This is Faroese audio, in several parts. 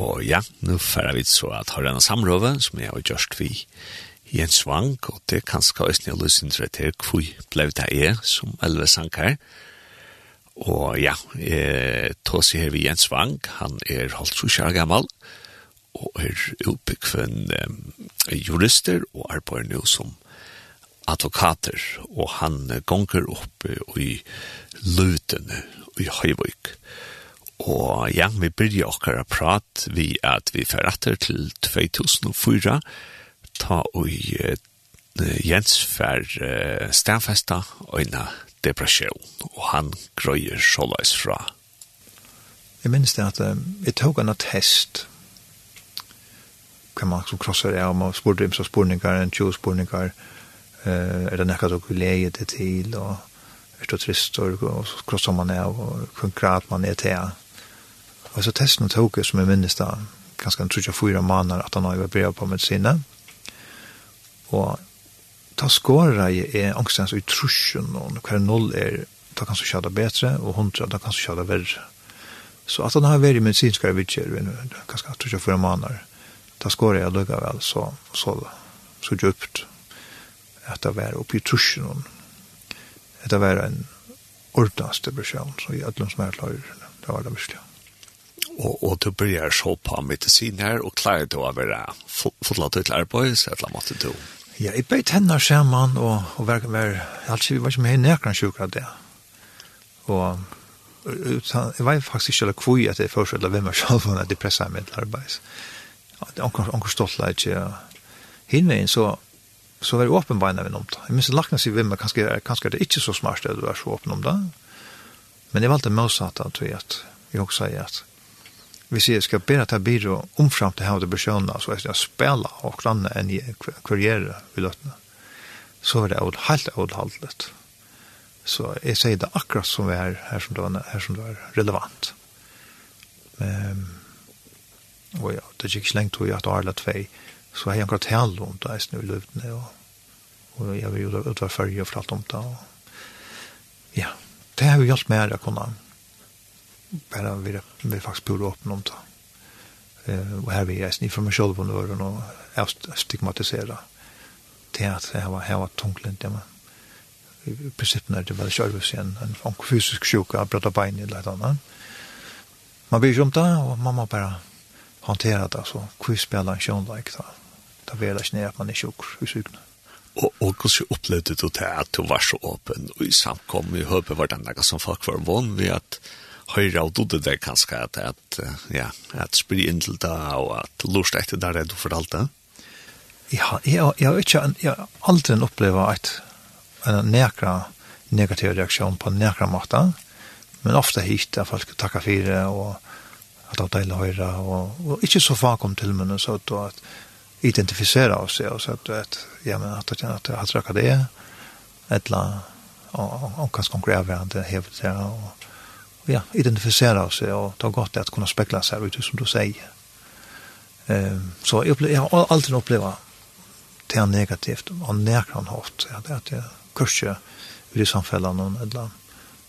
Og ja, nu færer vi så at har denne samrøve som jeg har gjort vi i en svang, og det kan skal også nye og til hvor ble det er som elve sankar. Og ja, eh, tås jeg her vi i en svang, han er holdt så kjær gammel, og er oppbyggven eh, jurister, og arbeider nå som advokater, og han gonger opp i lutene i Høyvøk. Og Og ja, vi byrja okkar a prat vi at vi ferratter til 2004, ta og uh, Jens fer uh, stanfesta øyna depresjon, og han grøyer sjålais fra. Jeg minns det at uh, jeg tog en test, kan man som krossar det, og man spurte imsa spurningar, en tjo spurningar, uh, er det nekka dere leie det til, og er det trist, og, og så krossar man det, og kun grad man er til, Og så testen och tog som jeg minnes da, ganske en jag fyra måneder at han har vært brev på med sina. Och ta skåra i är angstens utrusjon og hver noll kan du kjøre det bedre, og hundra da kan du kjøre det verre. Så at han har vært varit medicinska vidtjer ganske en jag fyra måneder, Ta skåra jeg lukka vel så så så djupt at det var oppi i trusjon. Det var en ordentlig depresjon, så i ödlens märklager. Det var det mycket og, og du begynner så på medisin her, og klarer du å være fotlatt til arbeid, så et eller annet du? Ja, jeg beit henne sammen, og, og var, var, altså, vi var ikke med i nærkene sjuk av det. Og jeg var faktisk ikke eller kvoi at jeg forstod av hvem jeg selv var at jeg presset meg til arbeid. Anker stolt la ikke. Hinveien så, så var jeg åpenbeina min om det. Jeg minns lakna seg hvem, kanskje, kanskje det er ikke så smart at du er så åpen om det. Men jeg valgte motsatt at jeg også sier at vi ser ska bära ta byrå om fram till hur det besjöna så att jag spela och granna en i vill i. Så är det åt helt åt haltet. Så jag säger det akkurat som vi är här som det var, här som det är relevant. Ehm och ja, det gick slängt tror jag att alla två så har jag gått hell om det är nu och och jag vill ju utfärja för allt om det. Ja, det har ju hjälpt mig att kunna bara vi vi faktiskt borde öppna om det. Eh och här vi är snitt från mig själv på öronen och stigmatisera. Det att det var här var tungt det man. I princip när det var själva sen en en fysisk sjuka att prata bein i ett annan. Man blir jumt och mamma bara hantera det så quiz spelar en sjön like så. Det vill jag snäpp man är sjuk i sjukna. Og, og hvordan opplevde du det at du var så åpen og i samkom i høpet var den noe som folk var vann ved at høyre av dode det kanskje at, at ja, at spri inn til det og at lort etter der er du for alt det. Ja, jeg, jeg har ikke, jeg har aldri opplevd at en nekra negativ reaksjon på nekra måte, men ofte hit at folk takker fire og at det er deilig høyre og, og ikke så fakom til men så at at identifisera oss og så at, at ja, men at jeg at har trakket det et eller annet og kanskje konkurrere det hevet det og ja, identifisera oss och ta gott att kunna spekla sig ut som du säger. Ehm så jag upplever jag har alltid upplevt det är negativt och näkran hårt ja, det att jag kurser i det samfällan någon eller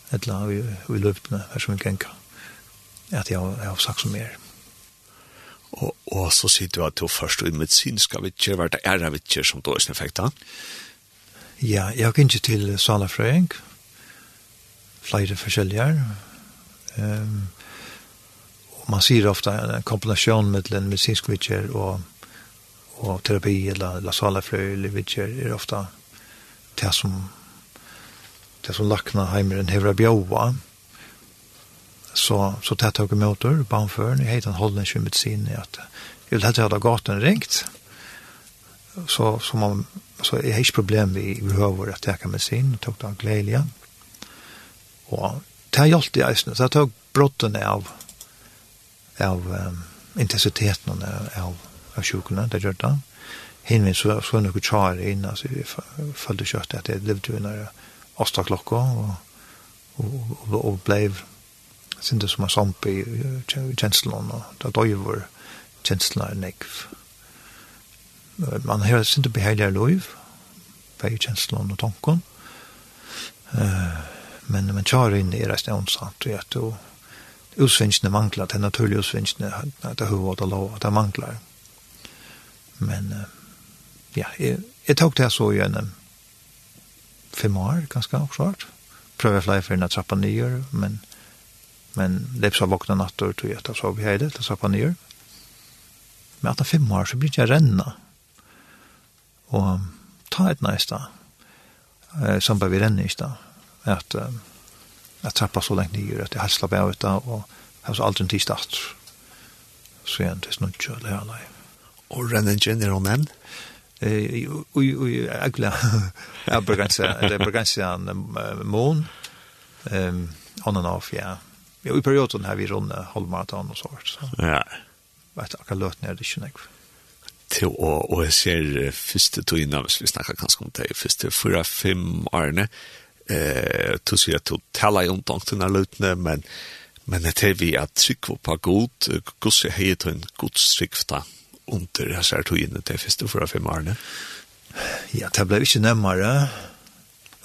eller vi vi löpne här som vi kan att jag, jag har sagt så mer. Og, og så sier du at du først i medisinska vitcher, hva er det vi vitcher som då har effekt av? Ja, jeg har ikke til salafrøying, flere forskjellige, Um, man ser ofta en kombination mellan medicinsk vitcher och och terapi eller la sala eller vitcher är ofta det som det som lackna hemmen hevra bjoa så så tätt och motor barnför i heter hållen ju med sin att jag vill ha det gatan ringt. Så så man så är det problem vi behöver att ta med sin tog glädje och det har hjalp det eisene, så jeg tog brotten av, av um, intensiteten av, av, av sjukene, det gjør det. Hinvis så, så var det noe tjare inn, altså vi følte kjøttet at jeg levde jo når åsta klokka, og, og, og, og ble sinte som en samp i kjenslene, og da døy var kjenslene er nekv. Man har sinte behelger lov, vei kjenslene og tanken, uh, men men tjar in i resten av sant och att då usvinchne manglar den naturliga at det hur vad det lov at det mangler. Men ja jeg, jeg tok det så igjen fem år ganska snart pröva flere for en trappa ner men men det så vakna nattor tog att så vi heide til trappa på ner men att fem år så blir jeg renna og ta et næsta eh som bare vi renner i stedet at uh, at tappa så lengt nye, at jeg helst slapp av ut av og jeg har så aldri en tid start så igjen det er snudd kjøl her nei og renningen er hun enn? Ui ui agla Ja, bergansia det er bergansia mån. Um, on and off ja. Ja i perioden har vi runde halvmaraton og sånt så. ja. Vet akkurat løt ned, det er ikke nek. til å, og jeg ser første tog innan, hvis vi snakker kanskje om det, første fyra, fem årene, eh to se att tala om tankarna lutne men men det är vi att trycka på god gosse heter en god skrifta under det här tog in det första förra fem åren. Ja, det blev inte närmare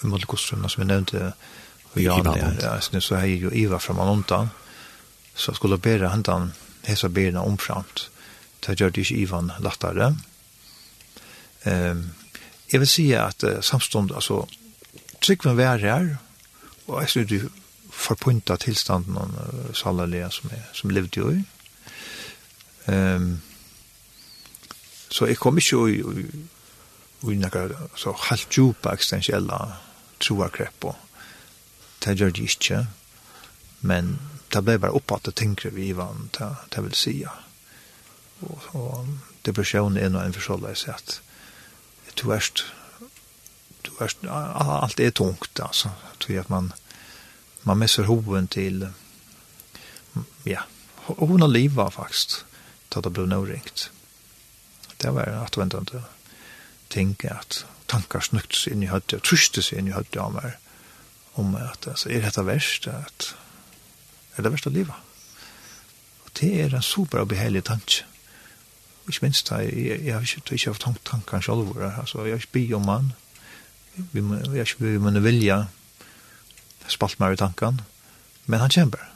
mot gossen som vi nämnde och jag ja, så nu så här ju Eva från Anontan så skulle bära handan hesa bära omframt. Det gör det inte Ivan lättare. Ehm um, Jag vill säga att uh, samstånd, altså, Tryggven vær her, og jeg synes du forpunta tilstanden av uh, Salalia som, jeg, som levde jo i. Um, så jeg kom ikke i, i, i noen så halvt djupa eksistensielle troakrepp, og det gjør de ikke, men det ble bare oppfattet tenkere vi i vann, det, det vil si. Og, og depresjonen er noe en forståelse at du erst allt är tungt alltså. Tror att man man missar hoven till ja hon har liv var faktiskt. Att det blev nog ringt det var att vänta inte tänka att tankar snyggt in i hött jag tryckte sig in i hött om att alltså är detta värst att är det värsta livet och det är en super och behärlig tanke ikke minst, jeg, jeg, jeg har ikke haft tankar selv, altså, jeg har ikke by om mann, vi vi är ju men vilja spalt mer i tanken men han kämpar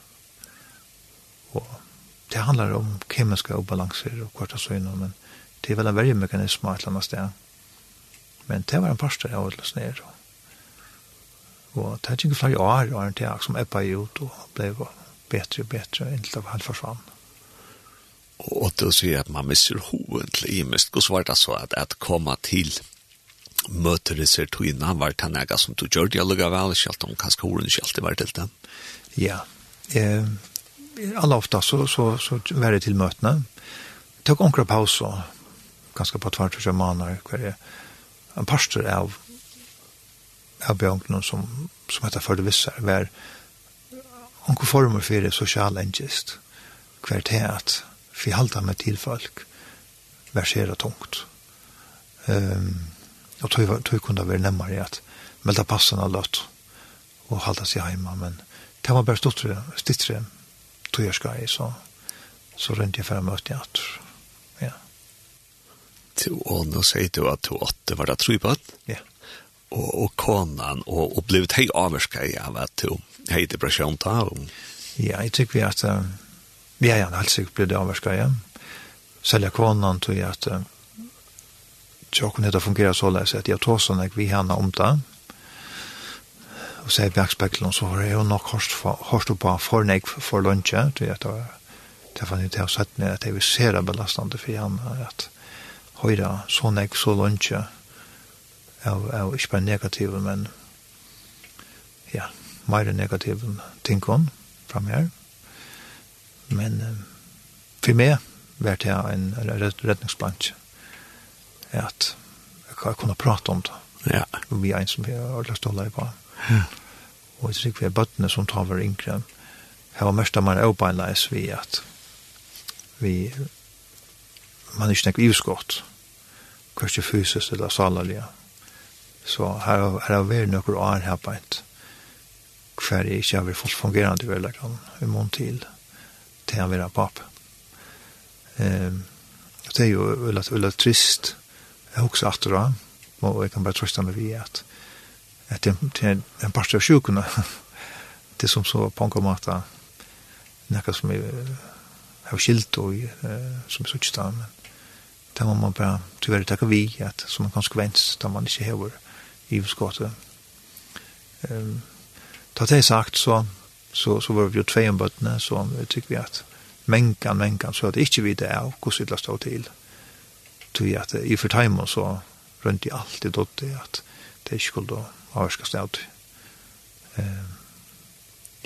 och det handlar om kemiska obalanser och korta så inom men det är väl en väldigt mekanism att landa stä men det var en första jag åt ner och det gick flera år och en tag som eppa ut och blev bättre och bättre inte var han försvann och då ser jag att man missar hoven till imest och svart så att, att komma till møter det ser tøyna, var det nega som du gjør det allega vel, selv om kanskje horen ikke alltid var til det? Ja, eh, alla ofta så, så, så var det til møtene. Tøk omkra pausa, ganske på tvart og sjamaner, hver er en pastor av, av bjørnkene som, som heter Førde Vissar, var omkra former for det sosiale engest, hver til at vi halda med til folk, versera tungt. Um, jag tror tror kunde vara närmare att melda passen och låt och hålla sig hemma men det var bara stottre stittre tror jag ska så så runt jag för åt jag ja till och nå säger du att du åtte var det tror på ja och och konan och och blev hej avarska i av att du hej depression ta ja jag tycker vi att ja ja alltså blev det avskär ja sälja konan tror jag att tjokken heter fungerer så løs at jeg tar sånn at vi henne om det. Og sier bjergspeklen, så har jeg jo nok hørst på fornek for lunsje, til at det var Det fann jeg til å sette ned at jeg vil se det belastende for henne, at høyre sånn jeg så lunsje, av, av ikke bare negativ men ja, mer negativ ting hun fram her. Men for meg var det en redningsplansje at jeg kan kunne prate om det. Ja. Og vi er en som vi har lagt å holde på. Og jeg tror vi er bøttene som tar vår yngre. Her var mest av meg også bare vi at vi man er ikke nekker ivskott. Kanskje fysisk eller salerlig. Så her, her har vært noen år her på et hver jeg ikke har vært fullt fungerende i verleggen i mån til til han vil ha papp. Um, det er jo veldig trist jeg også atter av, og jeg kan bare trøste meg ved at at det er en part av sjukene, det som så på en måte nekka som jeg har skilt og som jeg suttet av, men det må man bare tyvärr takka vi, at som en konsekvens, da man ikke hever i skåte. Um, ta det sagt, så, så, så var vi jo tvei om bøttene, så tykker vi at menkan, menkan, så at ikke vi det er, hvordan det stå til, tog at i for timen så rundt i alt det dotte at det ikke skulle avvarska sted. Um,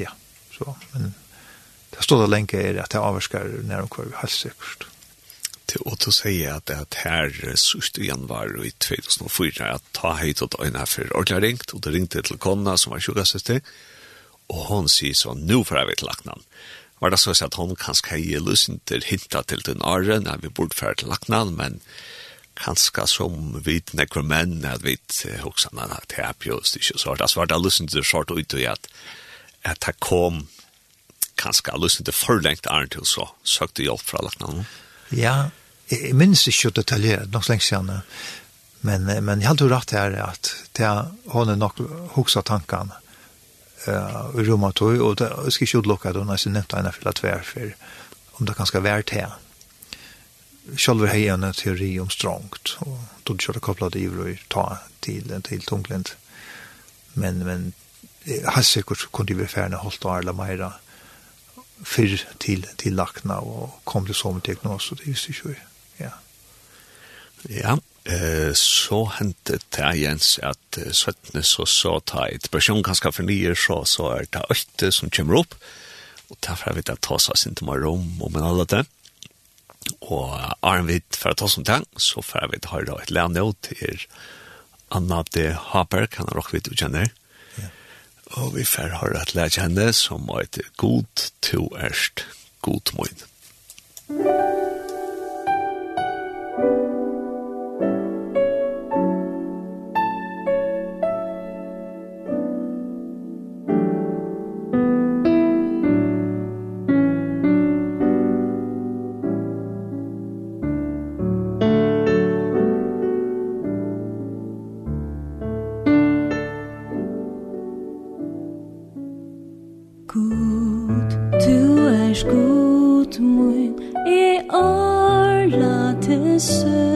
ja, så, men det stod det lenge er at det avvarskar når de kvar helst sikkert. Til å til å si at det her sørste igjen var i 2004 at ta heit og døgn her for ordentlig ringt, og det ringte til Kona som var sjukkasester, og hon sier så, nå får jeg vidt lagt navn var det så at hon kanskje hei til hinta til den åren, at vi burde fære til laknan, men kanskje som vi nekker menn, at vi hoksan at det er pjøst ikke så, det var det lusinter sort ut og at at det kom kanskje lusinter for lengt arn til så, søkte hjelp fra laknan. Ja, jeg minns ikke å detaljere, nok lengst gjerne, men, men jeg hadde jo rett her at det er hun er nok hoksa tankene, uh, rumma tog, og det er ikke utlokka det, når jeg nevnte henne fylla tvær for om det kan skal være til. Sjølver hei en teori om strongt, og då kjør det koppla det i ta til, til tunglent. Men, men, jeg har sikkert kunne de være ferdig holdt og arla meira fyr til, til lakna og kom til som diagnos, og det visste ikke ja. Ja, eh, så hente det Jens at uh, søttene så så ta et person kanskje for nye, så, så er det øyte som kommer opp, og derfor har vi da ta seg sin til meg rom og med alle det. Og er vi for å ta som ting, så får vi ha et lærne til Anna de Haberg, kan jeg også vidt du kjenner. Ja. Og vi får ha et lærne henne som er et god to erst god morgen. Musikk Gud mun, e orla til sø.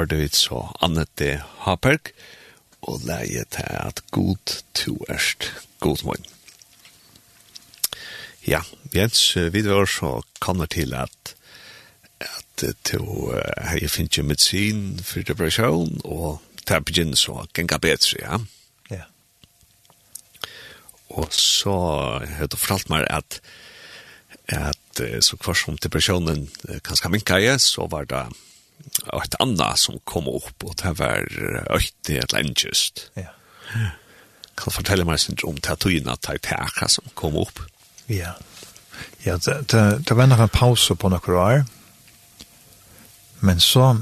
hørte vi så Annette Haperk, og leie til at god to erst god morgen. Ja, Jens, vi var så kanner til at at to uh, her jeg finner medisin for depresjon, og til å begynne så genga bedre, ja. Ja. Og så har du fortalt meg at at så kvar som depresjonen kanskje minka jeg, så var det og et annet som kom upp og det var øyne et lengest. Ja. Kan fortälla mig sin om tatuina tajtaka som kom upp. Ja. Ja, det, det, det var nog en paus på några år. Men så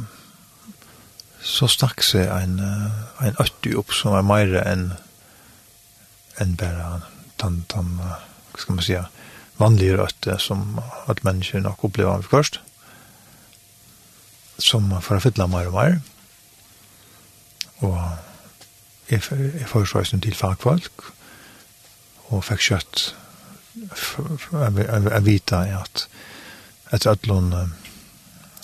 så stakk seg en, en øtti opp som var mer enn enn bare den, den, hva skal man si, vanlige øtte som at mennesker nok opplever av først som for å fylle mer og mer. Og jeg, jeg foreslår til fagfolk, og fikk kjøtt å vite at etter at noen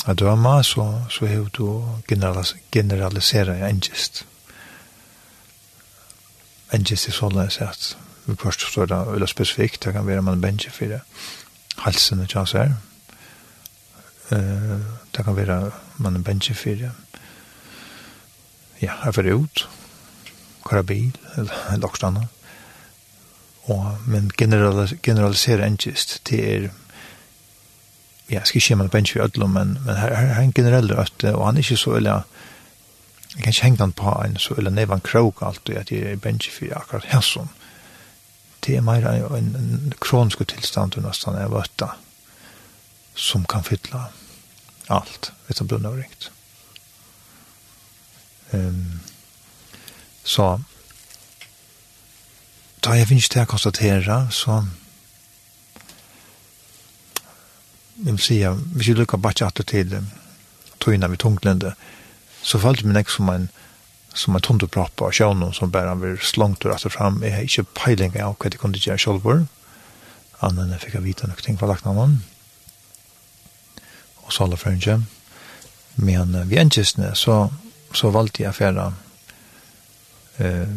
er døma, så, så har du generaliseret engest. Engest er sånn at vi først står det veldig spesifikt, det kan være man bensje for det. Halsen er ikke hans her, Uh, det kan være man en bensje for ja, jeg får ut, kjører bil, eller lagt annet. Og, men general, generalisere engest, det er, ja, jeg skal ikke man meg bensje i ødlom, men, men her, her, er en generell rødt, og han er ikke så, eller, jeg kan ikke henge han på en, så, eller nevan krok alltid, at jeg er bensje for akkurat her. Det er mer en, en en kronisk tilstand, nesten, er vøtta det som kan fylla allt vet som och rikt. Ehm så da jeg finnes det å konstatere, så jeg vil si, hvis jeg lukker bare ikke til togene vi tunglende, så følte min ikke som en som en tundepropp av sjønnen som bare han var slångt og rett og frem. Jeg har ikke peiling av hva de kunne gjøre selv, annet enn jeg fikk vite noe ting fra lagt noen. Mm og salafrønge. Men uh, vi enkjøsene, så, så valgte jeg fjerde uh,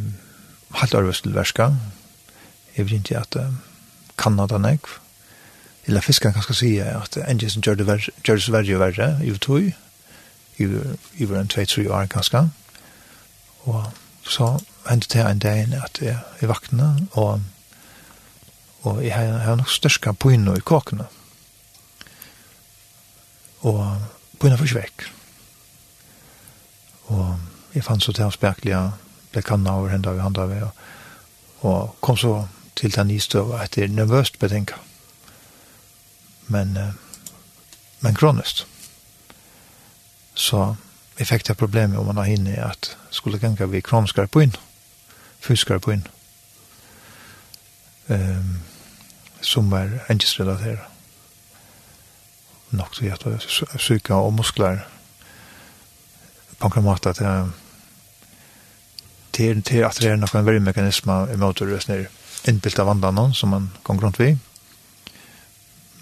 halvt arbeid til verska. Jeg vet ikke at uh, Kanada nek, eller fiskene kan skal si at enkjøsene gjør det, ver gjør det verre og verre, i tog, i var en 2-3 år kanskje. Og så hendte det en dag at jeg, jeg vakna, og, og jeg har nok størst på inne i kåkene. Mm og begynner først vekk. Og jeg fant så til hans berkelige, ble kanna over henne vi og ved, dag, og kom så til den istøv etter nervøst betenka. Men, men kronest. Så jeg fikk det problemet om man har hinne at skulle ganga vi kronskare på inn, fyskare på inn, um, som var engesrelateret nok til at syka og muskler på en måte at det er til at det er noen veldig mekanismer i måte å røse ned innbilt av vandene som man kan rundt ved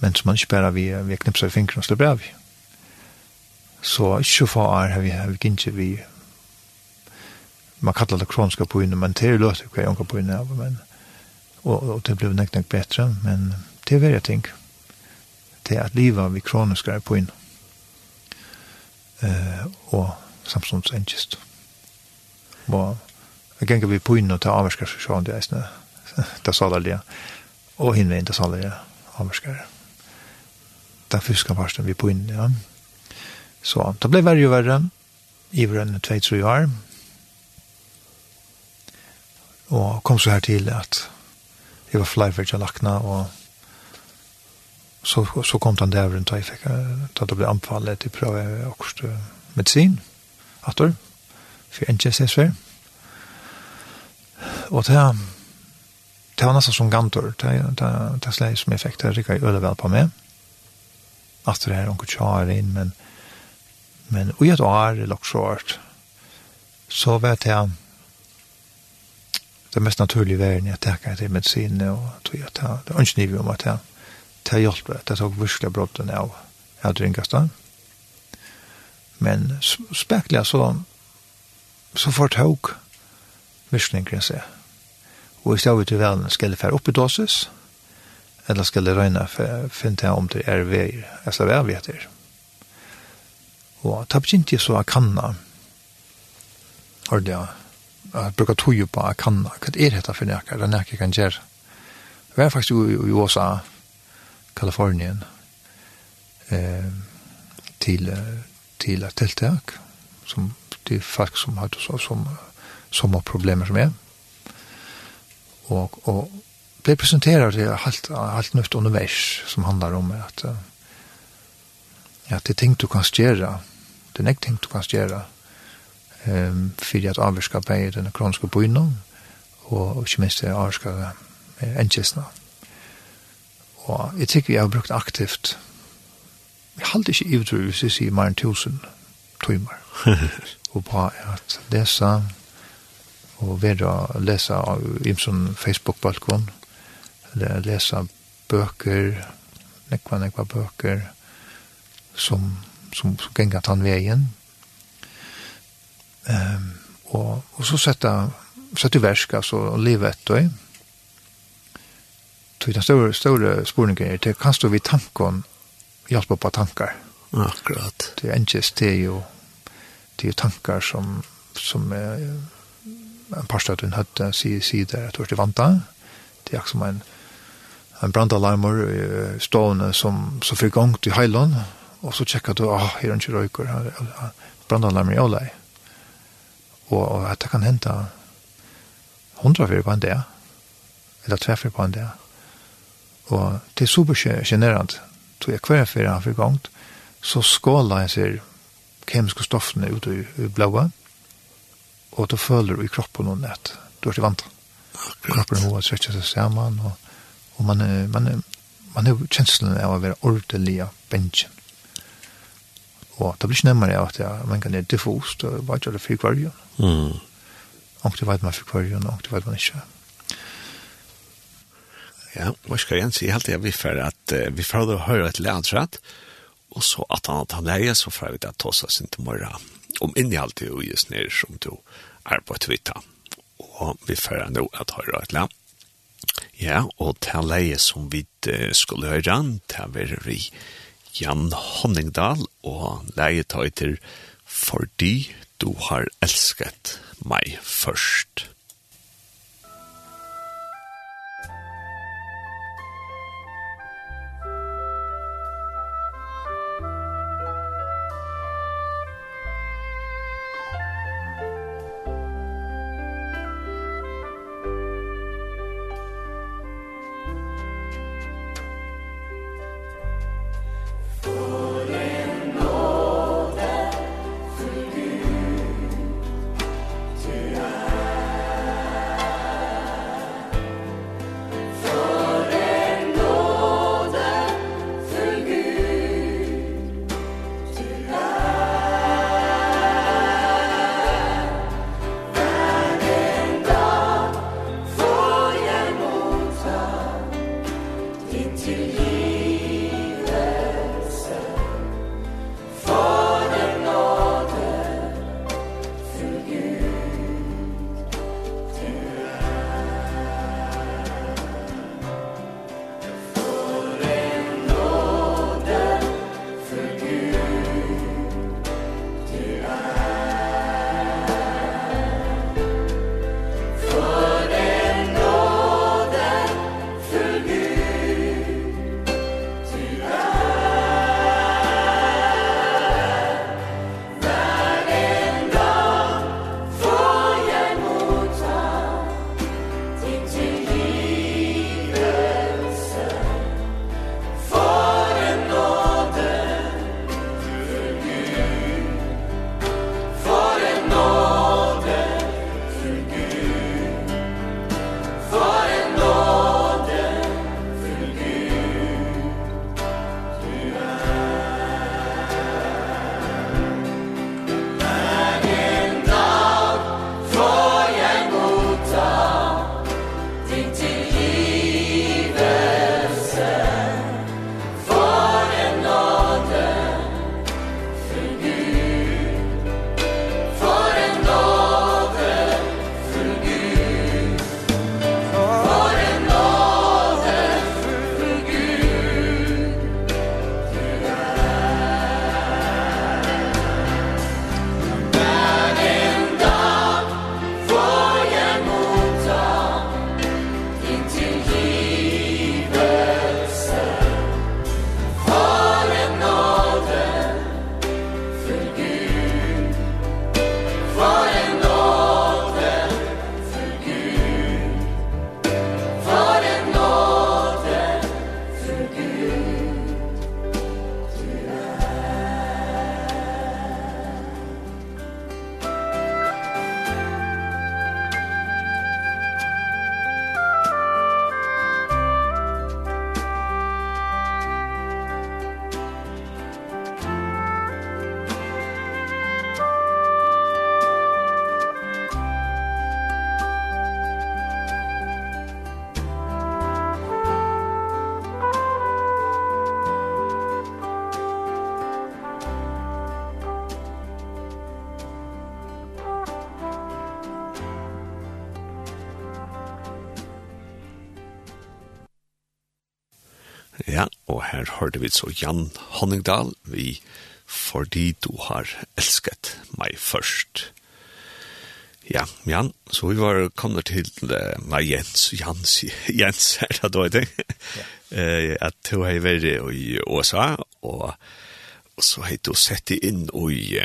men som man ikke bare vi, vi knipser i fingrene og slipper av så ikke så far har vi, har vi ikke vi man kallar det kroniska poinne, men det er løst hva jeg anker poinne av, men, og, og det blev nekk nekk betre, men det er verre ting. Mm til at liva vi kronisk er på inn Uh, og samstånds enkjest og jeg ganger vi på inn og ta avvarskar for sånn det sjående eisne da det og hinvein da det avvarskar da fyska parsten vi på inn ja. så det ble verre og verre i enn 2-3 år og kom så her til at jeg var flyvertja lakna og så, så kom den där runt och fick att det blev anfallet till och också med sin då för en Jesus. Och det det var nesten som gantor. Det, det, det släg som effekt det ryckade øde väl på mig. Att det här onkel kjær in men men og jag år eller också så vet jag det mest naturlige verden jeg tenker til medisin, och tror jeg att det er inte nivå om att jeg det hjalp det. Det tok virkelig brotten av jeg drinkast da. Men spekler så så får fortog virkningen seg. Og i stedet til velen skal det være opp i dosis, eller skal det røyne for å finne om det er veier, altså hva vet det. Og det begynte så jeg kan da, har det jeg bruker tog på jeg kan da, hva er dette for nækker, det kan gjøre. Vi var faktisk i USA, Kalifornien eh, till, till ett tilltag som till folk som hade så, som, som har problem som är. Och, och blev presenterad det helt, helt nytt univers som handlar om att ja det ting du kan göra det är ting du kan göra ehm för att avvirka på den kroniska byn och, och inte minst avvirka enkelsna og jeg tykker jeg har brukt aktivt. Jeg halte ikke ivetru hvis jeg sier mer enn tusen timer. og på at lesa og vera lesa av Imson Facebook-balkon eller lesa bøker nekva nekva bøker som, som, som gengar tann vegen um, og, og så setta setta verska så leva etter Så den store, store spurningen er, det kan stå vid tanken, hjelp på tankar. Akkurat. Det er ikke det er jo, det er tankar som, som er, en parstad hun hadde sier si der at det vanta. Det er som en, en brandalarmer stående som, som fikk gang til heilån, og så tjekka du, ah, her er ikke røyker, brandalarmer i ålei. Og, og det kan hente hundra fyrir på en dag, eller tverfer på en dag. Og det er super generant, tog jeg hver fyrir han fyrir gongt, så skåla jeg ser kemiske stoffene ut i blåa, og du føler i kroppen noen nett, du er til vant. Kroppen og svetter seg saman, og, og man, man, man er kjenslen av å være ordentlig av bensjen. Og det blir ikke nemmere av at jeg, man kan er diffust, og bare gjør det fyrir kvarjon. Mm. Og det vet man fyrir kvarjon, og det vet man ikke. Mm. Ja, hva skal jeg si? Jeg helt vill for at vi får å høre et lærtratt, og så at han tar han leie, så får vi det ta oss inn til morgen. Om innehalt det och just nere som du er på Twitter. Og vi får nå at høre et lærtratt. Ja, og til leie som vi skulle høre, til er i Jan Honningdal, og leie tar til fordi du har elsket meg først. hørte vi så Jan Honningdal, vi fordi du har elsket meg først. Ja, Jan, så vi var kommet til, uh, meg Jens, Jens, Jens, er det da, det? Ja. Uh, at du har vært i USA, og, og så har du sett det inn i,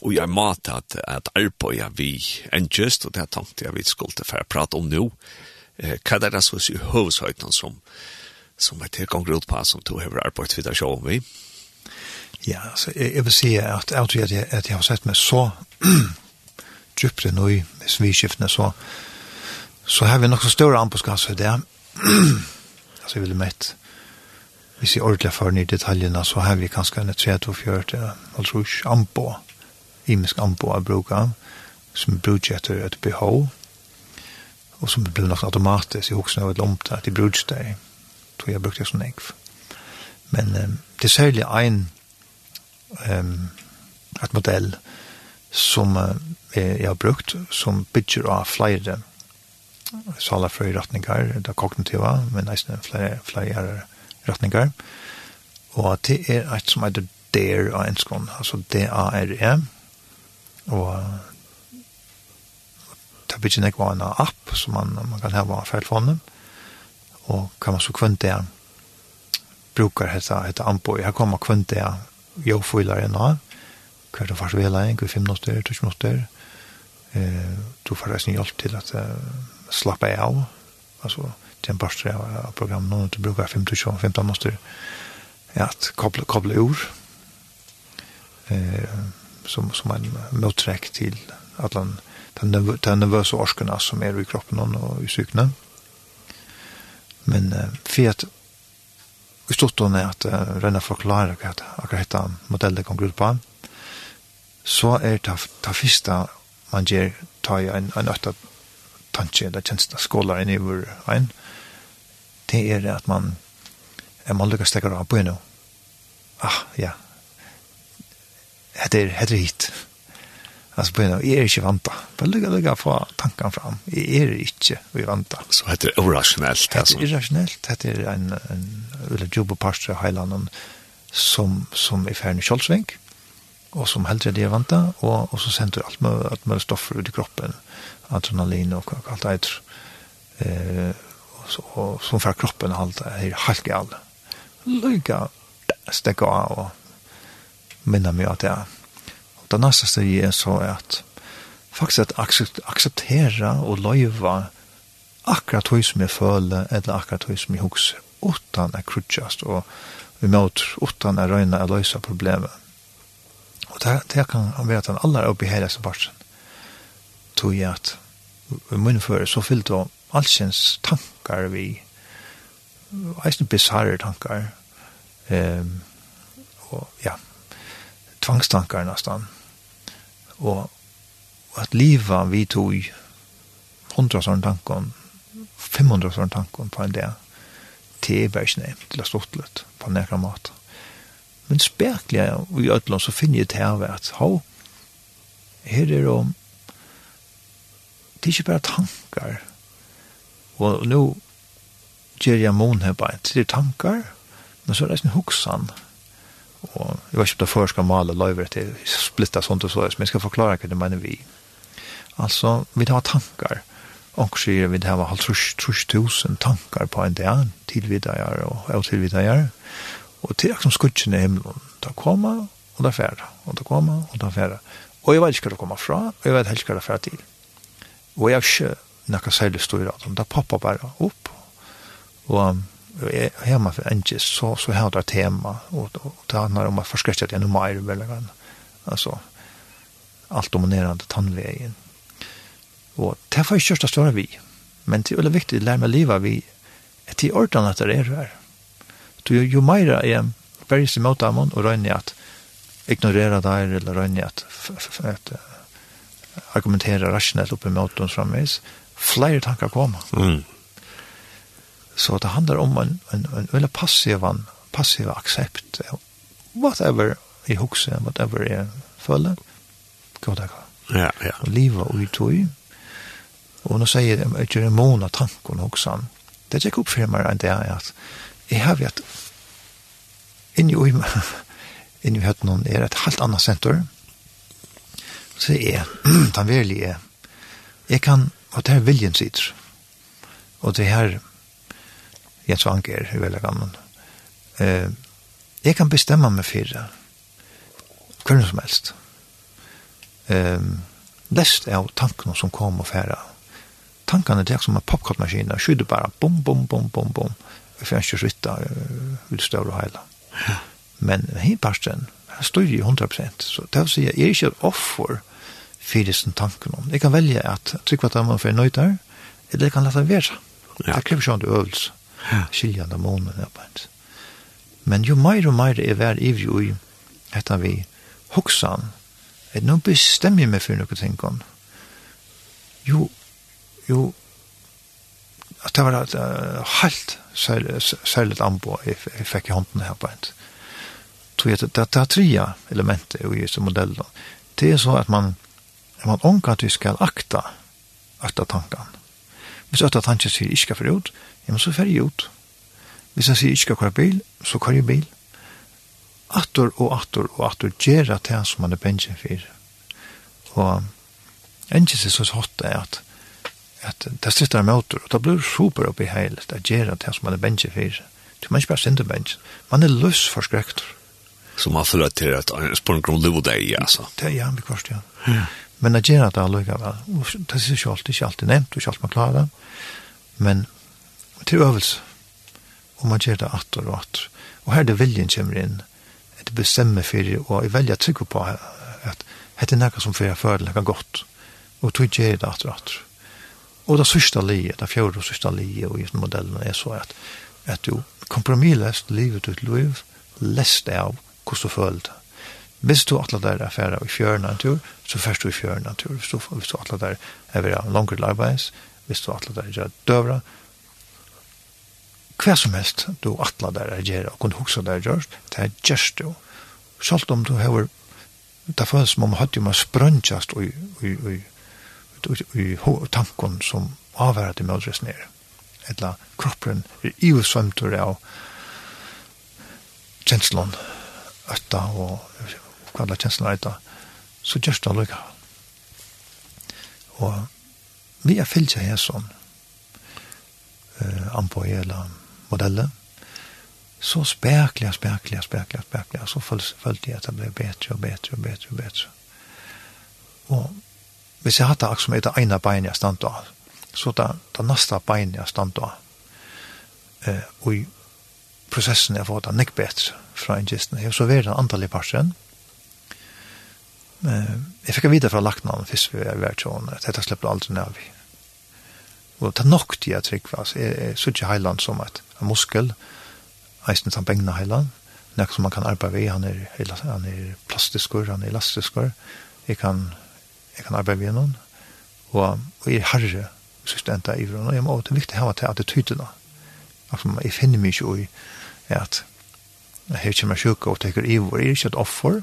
og jeg mat at, at arbeidet vi endjøst, og det tenkte jeg vi skulle til for å prate om nå. Uh, hva er det så i høveshøytene som, som som er tilgang ut på som to har arbeid videre sjån vi. Ja, så jeg, jeg vil si at, jeg tror at, jeg, at jeg har sett meg så djupere nå i sviskiftene, så, så har vi nok så større anpåskasse det. altså, jeg ville mett, hvis jeg ordentlig for nye detaljene, så har vi kanskje en 3-2-4, altså ikke anpå, imisk anpå av bruker, som bruker etter et behov, og som blir nok automatisk i hoksene av et lomt at de bruker det for jeg brukte det som ekv. Men um, det er særlig en um, et modell som uh, jeg har brukt, som bygger av flere saler for retninger, det er kognitiva, men nesten flere, flere retninger. Og det er et som heter DARE av enskån, altså D-A-R-E, og det bygger nekva en app som man, man kan ha av telefonen, og kan man så kvönta brukar hetta hetta ampo här kommer kvönta jag fyller en av kvar det fast väl en kvar 5 minuter 20 minuter eh du får resten hjälp till att slappa av. Alltså den pastor av program någon du brukar 5 till 15 minuter ja att koppla koppla ur eh som som en moträck till att han den nervösa orskarna som är i kroppen och i psyknen. Men uh, for at vi stod då med att uh, Renna forklarer hva akkurat dette modellet kom gruppe på, så er det ta första man ger ta i en, en øtta tanke, eller kjensla skåler inn i vår en, det är det att man är man lyckas stäcka av på henne. Ah, ja. det är det er hit. Alltså på jag är inte vanta. Bara lägga lägga få tanken fram. Jag är inte vi vanta. Så heter det irrationellt. Det är irrationellt. Det är en en eller jobb på Highlanden som som är färdig självsväng och som helt det vanta och och så sänder alt med att med stoffer ut i kroppen adrenalin och alt det eh och så som fra kroppen allt är helt gal. Lycka av og minna mig att jag det neste steget er så at faktisk at accept, og och akkurat hva som jeg føler, eller akkurat hva som jag huxar utan att krutschast och emot utan att röjna att lösa problemet. Och det, det kan han veta att alla är uppe i hela sin parten. Tog jag att i min före så fyllt av allsens tankar vi eisen bizarre tankar um, og ja tvangstankar nästan og, og at liva vi tog 100 sånne tankon 500 sånne tankon på en dag, til er bare ikke nevnt til å stå til litt på en nekra mat men spekler jeg i Øtland så finner jeg til at hov her er det det er ikke bare tankar. Og nå gjør jeg mån her bare, det er tankar men så er det en hoksan Og jeg vet ikke om det først skal male løyver til splitta sånt og så, men jeg skal forklare hva det mener vi. Altså, vi tar tankar. Og sier vi har halvt trus tusen tankar på en dag, till og avtilviddager. Og til som skutsen i himmelen, da kommer og da færre, og da kommer og da færre. Og jeg vet ikke hva det kommer fra, og jeg vet helst hva det færre til. Og jeg har ikke noe særlig større, det popper bare opp. Og jag hemma för en så så har det tema och och det handlar om att förskräcka det ännu mer väl. Alltså allt dominerande tandvägen. Og det får ju största stora vi. Men det är veldig viktigt å lära mig leva vi ett de ordene at det är här. Så ju, er mer i måte av mån, och røyne at ignorera det eller rönni at att argumentera rationellt upp emot dem framvis. Flere tanker kommer. Mm Så det handlar om en, en, en väldigt passiv, passiv accept. Whatever i huxen, whatever är följande. God dag. Ja, ja. Och liva och utoj. Och nu säger det, jag gör en månad tanken också. Det gick upp för mig en dag att jag har vet in i in i hört någon är ett helt annat center. Så är han verlig är. Jag kan, och det här viljen sitter. Och det här Jens Vanker, i veldig gammel. Eh, jeg kan bestemme meg for det. Hvem som helst. Eh, lest av tankene som kom og færre. Tankene er det som en popkortmaskin, og bare bom, bom, bom, bom, bom. Vi får ikke rytte ut større heila. Men henne parsten, her står jo 100%. Så det vil si, jeg er ikke et offer for disse tankene. Jeg kan velge at trykk hva det er man får nøyder, eller jeg kan lette være. Ja. Det krever ikke en øvelse skilja av månen ja, bænt. Men jo meir og meir er vær ivrig ui etter vi hoksan, at nå bestemmer jeg meg for noe ting om. Jo, jo, at det var et uh, halvt særlig anbo jeg, jeg fikk i hånden her bænt. Tror jeg at det, det er tre elementer i disse modellene. Det er så at man, man ånker at vi skal akta, akta tankene Hvis øtta tanken sier ikke for ut, ja, men så fer jeg ut. Hvis jeg sier ikke hver bil, så kvar jeg bil. Atter og atter og atter gjerra til han som man er bensjen for. Og ennkje seg så hatt er at at det sitter med åter, og det blir super oppi heilet det gjør til han som man er bensjen for. Du man ikke bare sender bensjen. Man er løs for skrektor. Så man føler til at en spørsmål om livet er i, altså. Det er ja, vi kvarst, ja. Ja. Men det gjør at det allikevel. Det er ikke alltid, ikke alltid nevnt, og ikke alltid man klarer det. Men til øvelse. Og man gjør det atter og atter. Og her er det viljen kommer inn. Det bestemmer for det, og jeg velger trygg på at det er noe som fører for det noe godt. Og tog gjør det atter og atter. Og det sørste livet, det fjorde og sørste livet og gjennom modellen er så at, at du kompromillest livet ut liv, lest av hvordan du føler det Hvis du atler der er ferdig i fjøren tur, så først du i fjøren tur. Hvis du, hvis du atler der er ved langere arbeids, hvis du atler der er døvra, hva som helst du atler der er gjerne, og kunne huske der gjørst, det er gjørst du. Selv om du har, det føles som om hatt jo man sprøntjast i, i, i, i, i, i tanken som avværer til mødres nere. Etla kroppen er i og svømtur av kjenslån, ötta og kalla kjensla eita, så gjørst det lukka. Og vi er fyllt her sånn, uh, anpå hele modellet, så spekler, spekler, spekler, spekler, så følte jeg at det ble bedre og bedre og bedre og bedre. Og hvis jeg hadde akkurat som etter ene bein jeg stand av, så det, det neste bein jeg stand av, eh, og i prosessen jeg får det nekk bedre fra en gisten, så var det antallet parten, og jeg fikk vite fra lagt navn først vi var tjån, at dette slipper aldri ned vi. Og det er nok de jeg trygg, altså, jeg, jeg synes ikke heiland som et muskel, eisen som bengna heiland, nek som man kan arbeide ved, han er, han er plastiskur, han er elastiskur, jeg kan, jeg kan arbeide ved noen, og, og jeg er herre, sørste enda i vrona, jeg må, det er viktig å ha til attitydene, altså, jeg finner mye i at ikke meg sjuka og tenker i, hvor jeg er ikke et offer,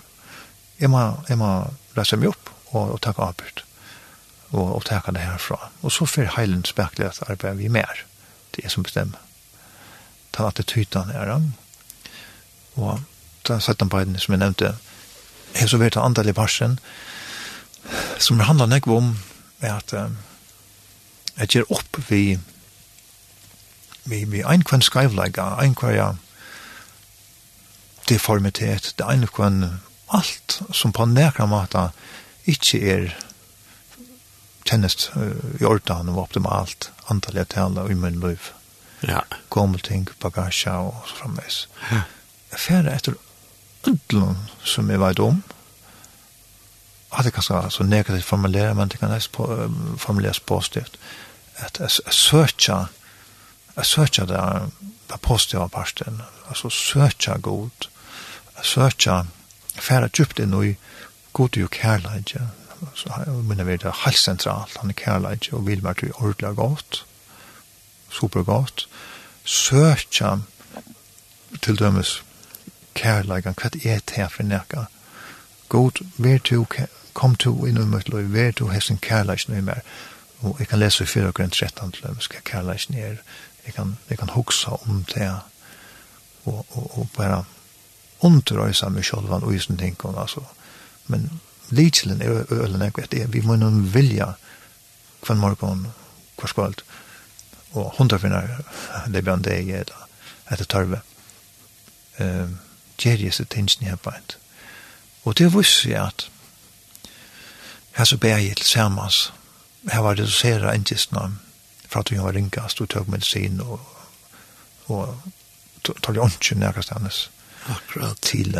jeg må, jeg må lese meg opp og, og takke arbeid og, og takke det herfra. Og så får heilen spekler at arbeider vi mer. Det er som bestemmer. Ta attityden er han. Og da satt han på en som jeg nevnte, jeg så vet andre i parsen, som handler nekve om er at um, jeg gjør opp vi vi, vi ein einkvann skreivlegger, einkvann ja, deformitet, det ein kvann alt som på nekra mata ikkje er kjennest uh, i ordan og optimalt antall jeg tala i min liv. Ja. Gommel ting, bagasja og så framvis. Ja. Jeg færre etter ødlen som jeg veit om, at det kan skal så negativt formulere, men det kan nesten på, uh, formuleres positivt, at jeg, jeg søker jeg søker det, det positive parten, altså søker god, jeg søker færa djupt inn i god og kærleid, ja. Så vi det er helt sentralt, han er kærleid, og vil være til ordelig godt, super godt, søkja til dømes kærleid, hva er det her for nekka? God, vær til, kom du inn i mitt liv, vær du hessen kærleik nu mer, og jeg kan lese i 4 grunn 13 til dømes hva kærleik er, jeg kan, jeg kan huksa om det, og, og, og bare underrøysa meg sjølvan og isen tinkon, altså. Men lidselen er ølen jeg det er Vi må noen vilja kvann morgon, hver skvalt, og hundra hundrafinnar det bjørn det jeg er da, etter tørve. Gjer jeg seg tingsen jeg beint. Og det visste jeg at her så ber jeg til samans, her var det så sera engjistna, for at vi var ringast og tøk medisin og, og tar jo ikke nærkast hennes akkurat til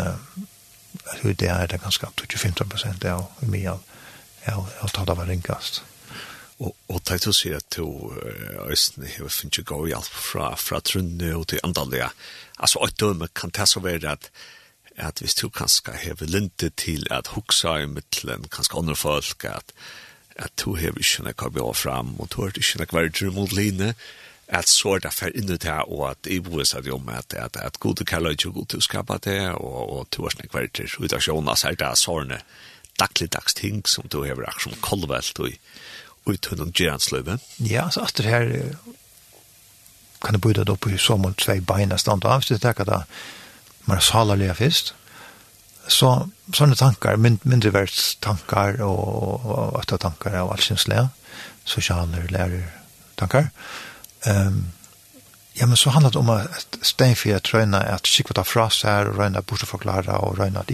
hur det er det ganske 25 prosent av mye av, av, av tatt av ringast. Og, og takk til å si at du Øysten har finnet gå hjelp fra, fra Trunne og til Andalia. Altså, et døme kan det så være at at hvis du kanskje har lintet til at huksa i mittelen, kanskje andre folk, at, at du har ikke noe å bli fram, og du har ikke noe å mot line, at sorda fer inn i det, og at jeg bor at om at, at, at gode kaller ikke god til å skapa det, og, og tuarsne kvarter, ut av sjåna, så er det sårne dagligdags ting som du har vært som kolvelt og ut hundom geransløyve. Ja, så at det her kan du bøyda det opp i så og tvei beina stand og du tenker at man salar lia fyrst, så sånne tankar, mind, mindre verds tankar og, og, og tankar og allsynslega, sosialer, lærer tankar, og Um, ja, men så handlar det om att stenfira tröjna att skicka ta fras här och röjna bort och förklara och röjna att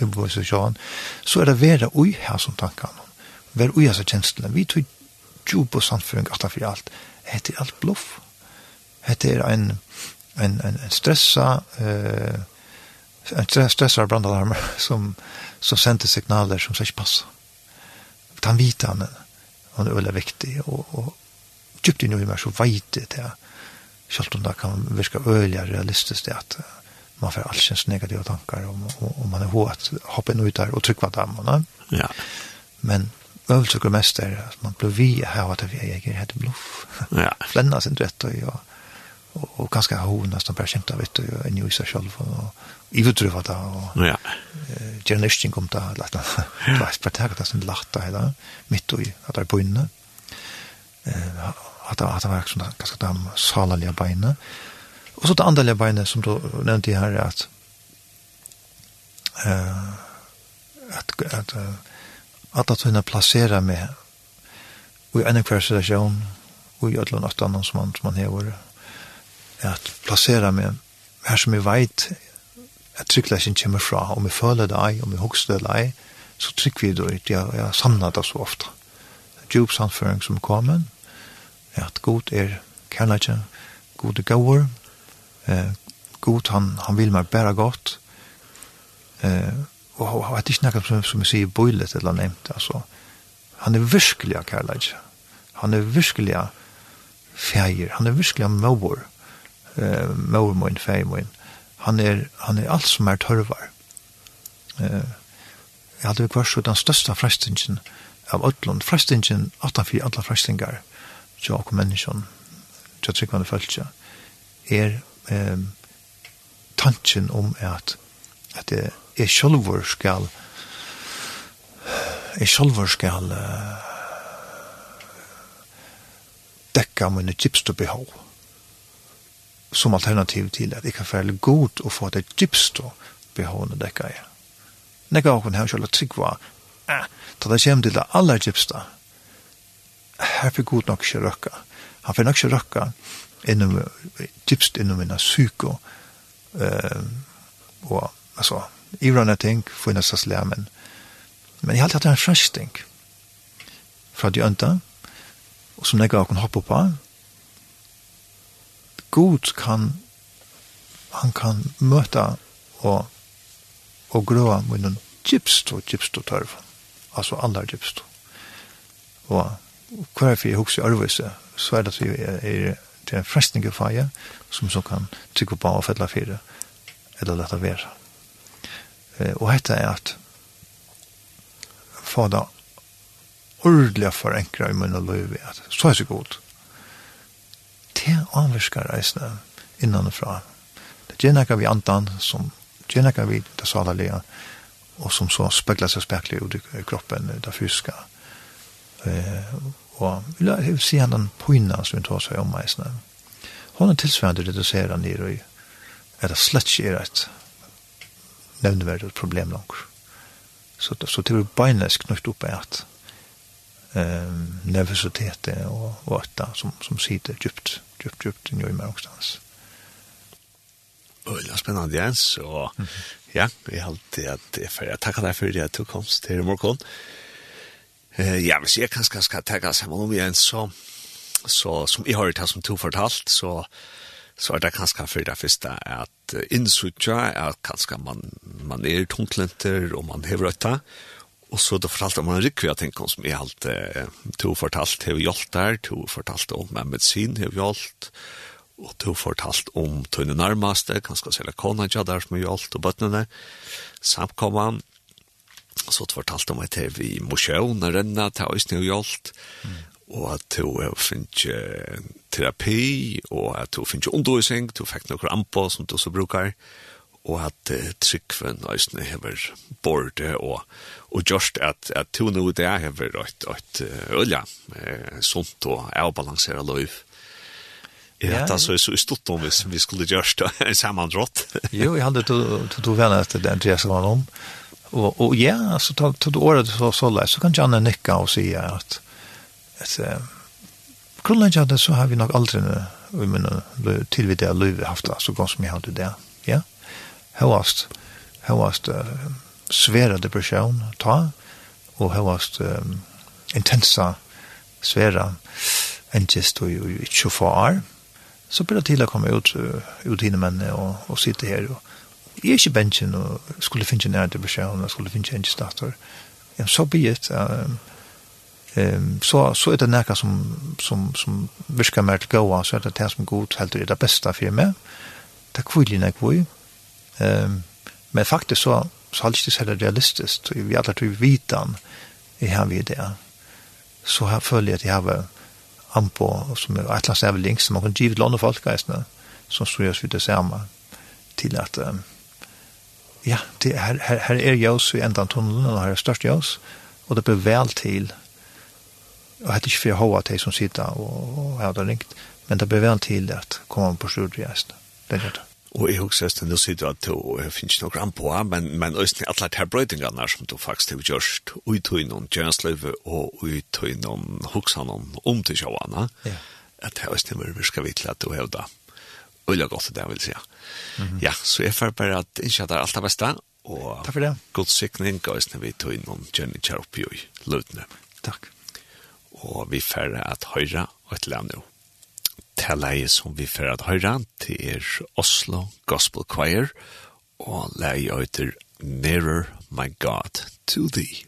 ibuvisation. Så är det vera oj här som tankar om. Vera oj här känslan. Vi tog ju på samföring att för allt. Det är allt bluff. Det är en, en, en, en stressa eh, en stressar brandalarm som, som sender signaler som så inte passa. Den vitan, hon är väldigt viktig och, och djupt inn i meg så veit det til selv om det kan virke øyelig realistisk det at man får alls kjens negative tankar om, og, og man er hod at hoppa inn ut der og trykva dem ja. men øvelser mest er at man blir vi her at vi er jeg heter bluff ja. flenna sin rett og, og, og, og ganske ha hod nesten bare kjent av vitt og en jo i seg selv og i ivertruva da og ja. uh, gjerne nysting om det eller det var bare tega det som lagt da hele midt og i at det er bøyne uh, att att det var också ganske de salalige benen. Och så det andliga benen som då nevnte her, här är att at, att att att att kunna placera mig i en hver situasjon, och i alla något som man som man hever, att placera mig här som är vet att tryggleisen kommer fra, om vi føler det ei, om vi hokser det ei, så trygg vi det, jeg, jeg samler det så ofte. Djup samføring som kommer, at god er kærleikje, god er gåur, eh, god han, han vil meg bæra godt, eh, og han er ikke nekka som som jeg sier boilet eller nevnt, altså, han er virkelig kærleikje, han er virkelig feir, han er virkelig mor, eh, mor min, feir min, han er, han er alt som er tørvar. Eh, jeg hadde vært så den største frestingen av Øtlund, frestingen 8-4 alle frestingar, tjokk menneskjon, tjokk tryggvande følelse, er eh, tanken om at at det er sjálfur skal er sjálfur skal uh, dekka mine gypste behov som alternativ til at jeg kan fære god og få det gypste behovene dekka jeg. Nekka åkken her sjølver tryggva eh, ta det kjem til det aller gypsta, her fikk god nok ikke røkka. Han fikk nok ikke røkka innom, dypst innom minna psyko, uh, og altså, ivrande ting, for innast slea, men, men jeg har alltid hatt en fresh ting, fra de ønta, og som jeg kan hoppe på, god kan, han kan møte og, og grøa med noen gypst og gypst og tørv, altså andre gypst. Og hvorfor jeg husker arvelse, så er det at vi er til en frestning av feie, som så kan trykke på og fedle fire, eller lette være. Og dette er at få det ordelig forenkret i munnen og løyve, at så er det godt. Det anvirker reisene innanfra. Det gjennekker vi andan, som gjennekker vi det salalige, og som så spekler seg spekler ut i kroppen, det fysiske, og jeg vil si han den poina som vi tar seg om meisene. Hon er tilsvarende reduserer nere i er det slett ikke er et nevneverdig problem langt. Så, så det blir beinlesk knytt opp at um, nervositetet og, og at som, som sitter djupt, djupt, djupt i meg også. Øyla spennende, Jens, og mm -hmm. ja, vi har alltid at jeg, jeg takker deg for at du kom til morgen. Eh, ja, hvis jeg kanskje skal tenke sammen om igjen, så, så som jeg har hørt som to fortalt, så, så er det kanskje for det første at innsutja er at kanskje man, man er tungtlenter og man hever øtta, og så det fortalte man en rikve jeg tenker om som jeg alt eh, to fortalt hever hjalt der, to fortalt om med medisin hever hjalt, og to fortalt om tøyne nærmeste, kanskje selv kona ja der som er hjalt og bøttene, samkommer så det fortalte han meg til vi må sjøvne renne, ta oss nye hjelp, og at du finner terapi, og at du finner undervisning, du fikk noen rampa som du så brukar, og at uh, tryggven øyne hever bordet, og, og just at, at du nå det hever et, et ølja, uh, sunt og avbalansere løyv. Ja, ja, det er så i stort om hvis vi skulle gjøre det en sammandratt. jo, jeg hadde to to venner etter det Andreas var om, Og, og ja, så ta ta det året så så läs så kan Janne nikke og si at, at att kullen det så har vi nog aldrig vi menar till vid det löv haft så gott som jeg hadde det. Ja. høyast, høyast uh, svære depresjon ta og høyast um, intensa svære engest og ikke ju så far så blir det til å komme ut ut hinner man og och sitta här och jeg er ikke bensjen og skulle finne en ærte beskjeden og skulle finne en stator. Ja, så blir det um, um, så, så er det noe som, som, som virker mer til gåa, så er det det som god helt er det beste for meg. Det er kvillig nek vi. Um, men faktisk så, så er det ikke heller realistisk. Vi er alle tror vitan i her vi det. Så her føler jeg at jeg har anpå, som er et eller annet som er som man kan give til andre folk, som strøs vi det samme til at um, ja, det er, her, her er jøs i enda tunnelen, og her er størst jøs, og det blir vel til, og det er ikke for hva til som sitter og, og har det ringt, men det blir vel til at komme på studiereisen. Det er det. Og jeg husker at du sier at du finnes noe grann på, men, men også alle de her brøydingene som du faktisk har gjort, og i noen tjenestlivet og i noen hoksene om til sjåene, ja. at det er også nivå vi skal vite at du har det. Ulla godt det, vil jeg mm -hmm. Ja, så jeg får bare at ikke at det er alt det beste, og Takk for det. god sikning og sånn vi tog inn innom Jenny Kjærp i løtene. Takk. Og vi får at høyre og et land nå. Til som vi får at høyre til er Oslo Gospel Choir og leie etter Nearer My God to Thee.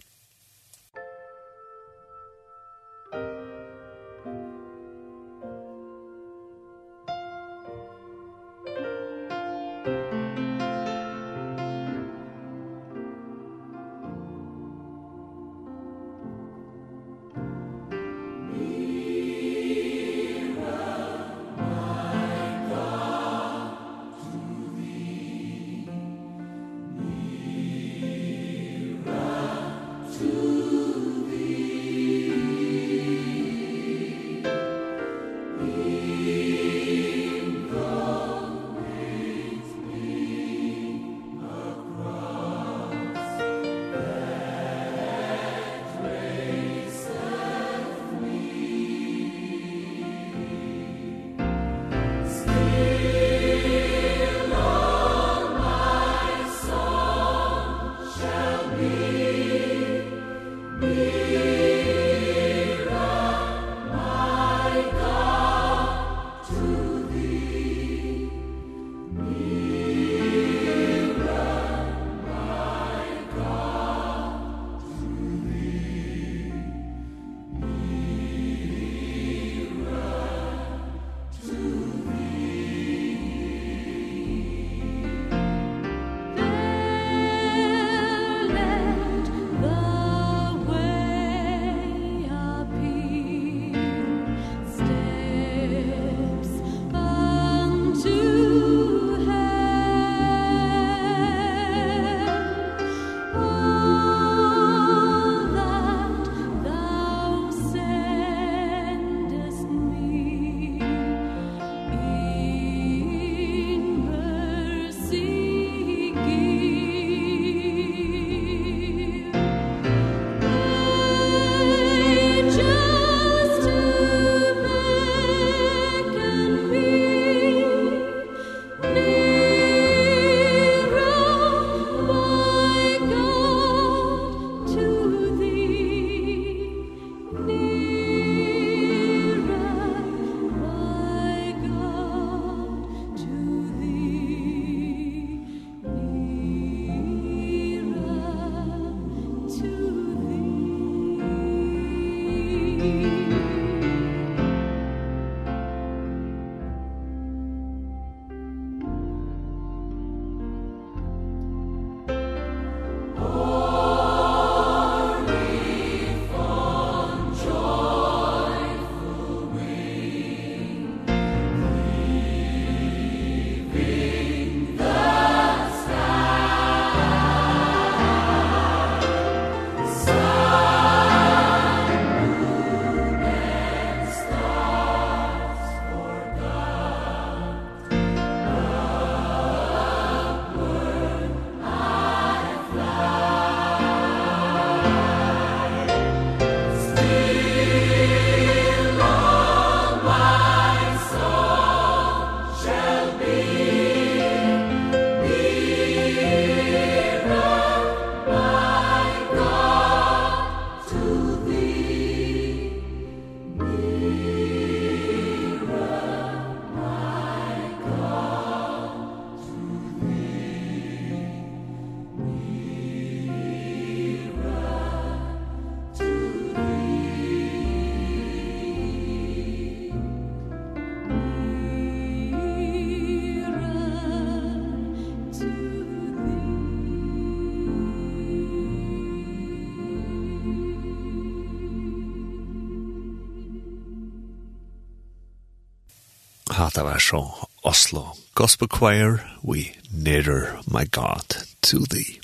Oslo Gospel Choir, we nearer, my God, to thee.